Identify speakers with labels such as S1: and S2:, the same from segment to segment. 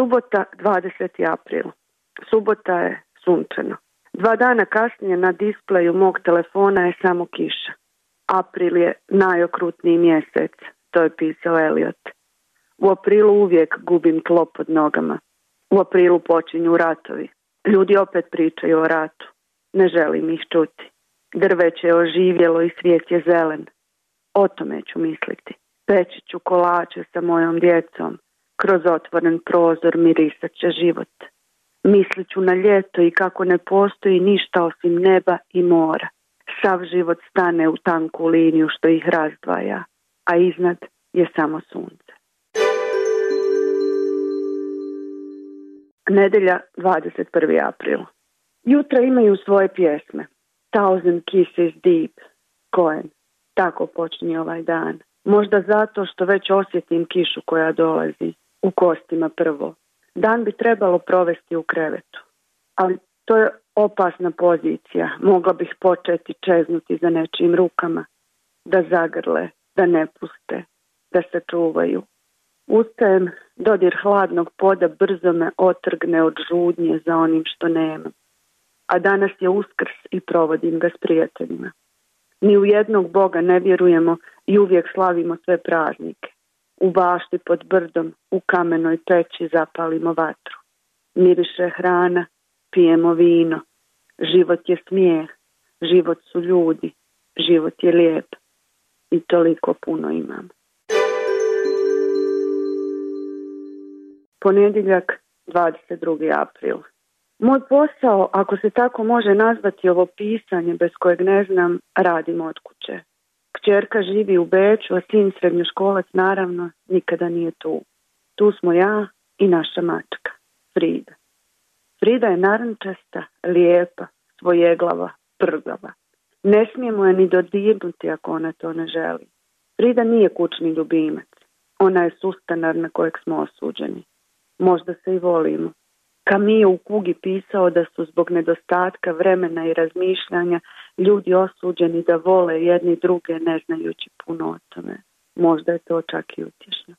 S1: Subota 20. april. Subota je sunčano. Dva dana kasnije na displeju mog telefona je samo kiša. April je najokrutniji mjesec, to je pisao Elliot. U aprilu uvijek gubim tlo pod nogama. U aprilu počinju ratovi. Ljudi opet pričaju o ratu. Ne želim ih čuti. Drveće je oživjelo i svijet je zelen. O tome ću misliti. Peći ću kolače sa mojom djecom. Kroz otvoren prozor mirisat će život. Mislit ću na ljeto i kako ne postoji ništa osim neba i mora. Sav život stane u tanku liniju što ih razdvaja, a iznad je samo sunce. Nedelja 21. april. Jutra imaju svoje pjesme. Thousand Kisses Deep, Cohen. Tako počinje ovaj dan. Možda zato što već osjetim kišu koja dolazi. U kostima prvo. Dan bi trebalo provesti u krevetu. Ali to je opasna pozicija. Mogla bih početi čeznuti za nečijim rukama. Da zagrle, da ne puste, da se čuvaju. Ustajem, dodir hladnog poda brzo me otrgne od žudnje za onim što nemam. A danas je uskrs i provodim ga s prijateljima. Ni u jednog Boga ne vjerujemo i uvijek slavimo sve praznike. U bašti pod brdom, u kamenoj peći zapalimo vatru. Miriše hrana, pijemo vino. Život je smijeh, život su ljudi, život je lijep. I toliko puno imam. Ponedjeljak, 22. april. Moj posao, ako se tako može nazvati ovo pisanje bez kojeg ne znam, radim od kuće. Kćerka živi u Beču, a sin srednjoškolac naravno nikada nije tu. Tu smo ja i naša mačka, Frida. Frida je narančasta, lijepa, svojeglava, prgava. Ne smijemo je ni dodirnuti ako ona to ne želi. Frida nije kućni ljubimac. Ona je sustanar na kojeg smo osuđeni. Možda se i volimo. Kamije u kugi pisao da su zbog nedostatka vremena i razmišljanja ljudi osuđeni da vole jedni druge ne znajući puno o tome. Možda je to čak i utješno.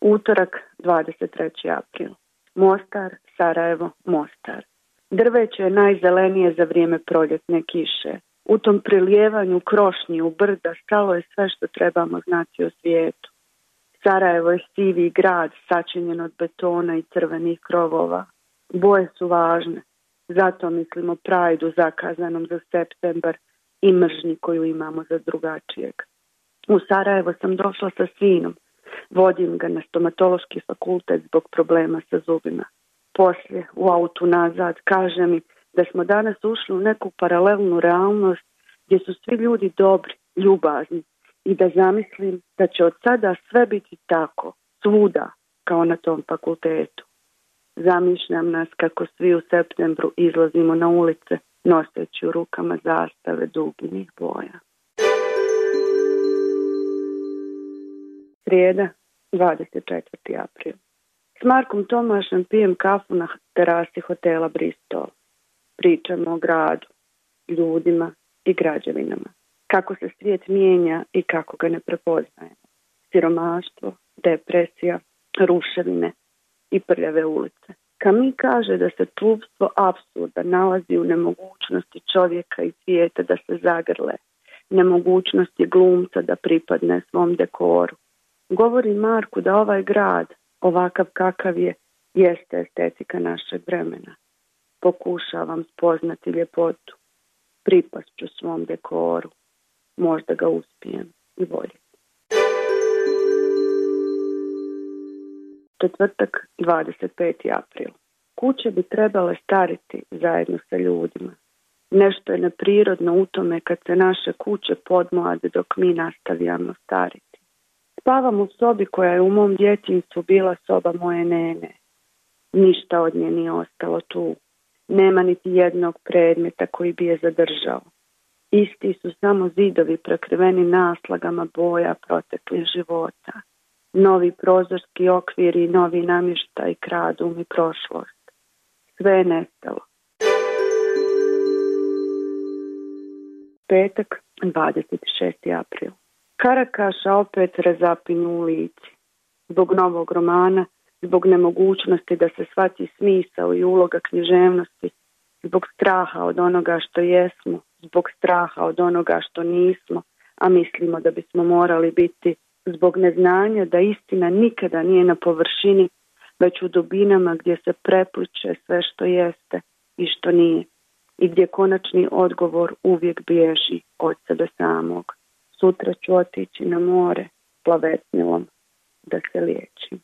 S1: Utorak, 23. april. Mostar, Sarajevo, Mostar. Drveće je najzelenije za vrijeme proljetne kiše. U tom prilijevanju krošnji u brda stalo je sve što trebamo znati o svijetu. Sarajevo je sivi grad sačinjen od betona i crvenih krovova. Boje su važne, zato mislimo prajdu zakazanom za septembar i mržnji koju imamo za drugačijeg. U Sarajevo sam došla sa sinom. Vodim ga na stomatološki fakultet zbog problema sa zubima. Poslije, u autu nazad, kaže mi da smo danas ušli u neku paralelnu realnost gdje su svi ljudi dobri, ljubazni, i da zamislim da će od sada sve biti tako, svuda, kao na tom fakultetu. Zamišljam nas kako svi u septembru izlazimo na ulice, noseći u rukama zastave duginih boja. Srijeda, 24. april. S Markom Tomašem pijem kafu na terasi hotela Bristol. Pričamo o gradu, ljudima i građevinama kako se svijet mijenja i kako ga ne prepoznajemo. Siromaštvo, depresija, ruševine i prljave ulice. Kami kaže da se tupstvo apsurda nalazi u nemogućnosti čovjeka i svijeta da se zagrle, nemogućnosti glumca da pripadne svom dekoru. Govori Marku da ovaj grad, ovakav kakav je, jeste estetika našeg vremena. Pokušavam spoznati ljepotu, pripašću svom dekoru, možda ga uspijem i voljeti. Četvrtak, 25. april. Kuće bi trebale stariti zajedno sa ljudima. Nešto je neprirodno u tome kad se naše kuće podmlade dok mi nastavljamo stariti. Spavam u sobi koja je u mom djetinstvu bila soba moje nene. Ništa od nje nije ostalo tu. Nema niti jednog predmeta koji bi je zadržao. Isti su samo zidovi prekriveni naslagama boja proteklih života. Novi prozorski okviri i novi namještaj kradu mi prošlost. Sve je nestalo. Petak, 26. april. Karakaša opet rezapinju u lici. zbog novog romana, zbog nemogućnosti da se shvati smisao i uloga književnosti, zbog straha od onoga što jesmo, zbog straha od onoga što nismo, a mislimo da bismo morali biti, zbog neznanja da istina nikada nije na površini, već u dubinama gdje se prepliče sve što jeste i što nije i gdje konačni odgovor uvijek bježi od sebe samog. Sutra ću otići na more plavetnilom da se liječim.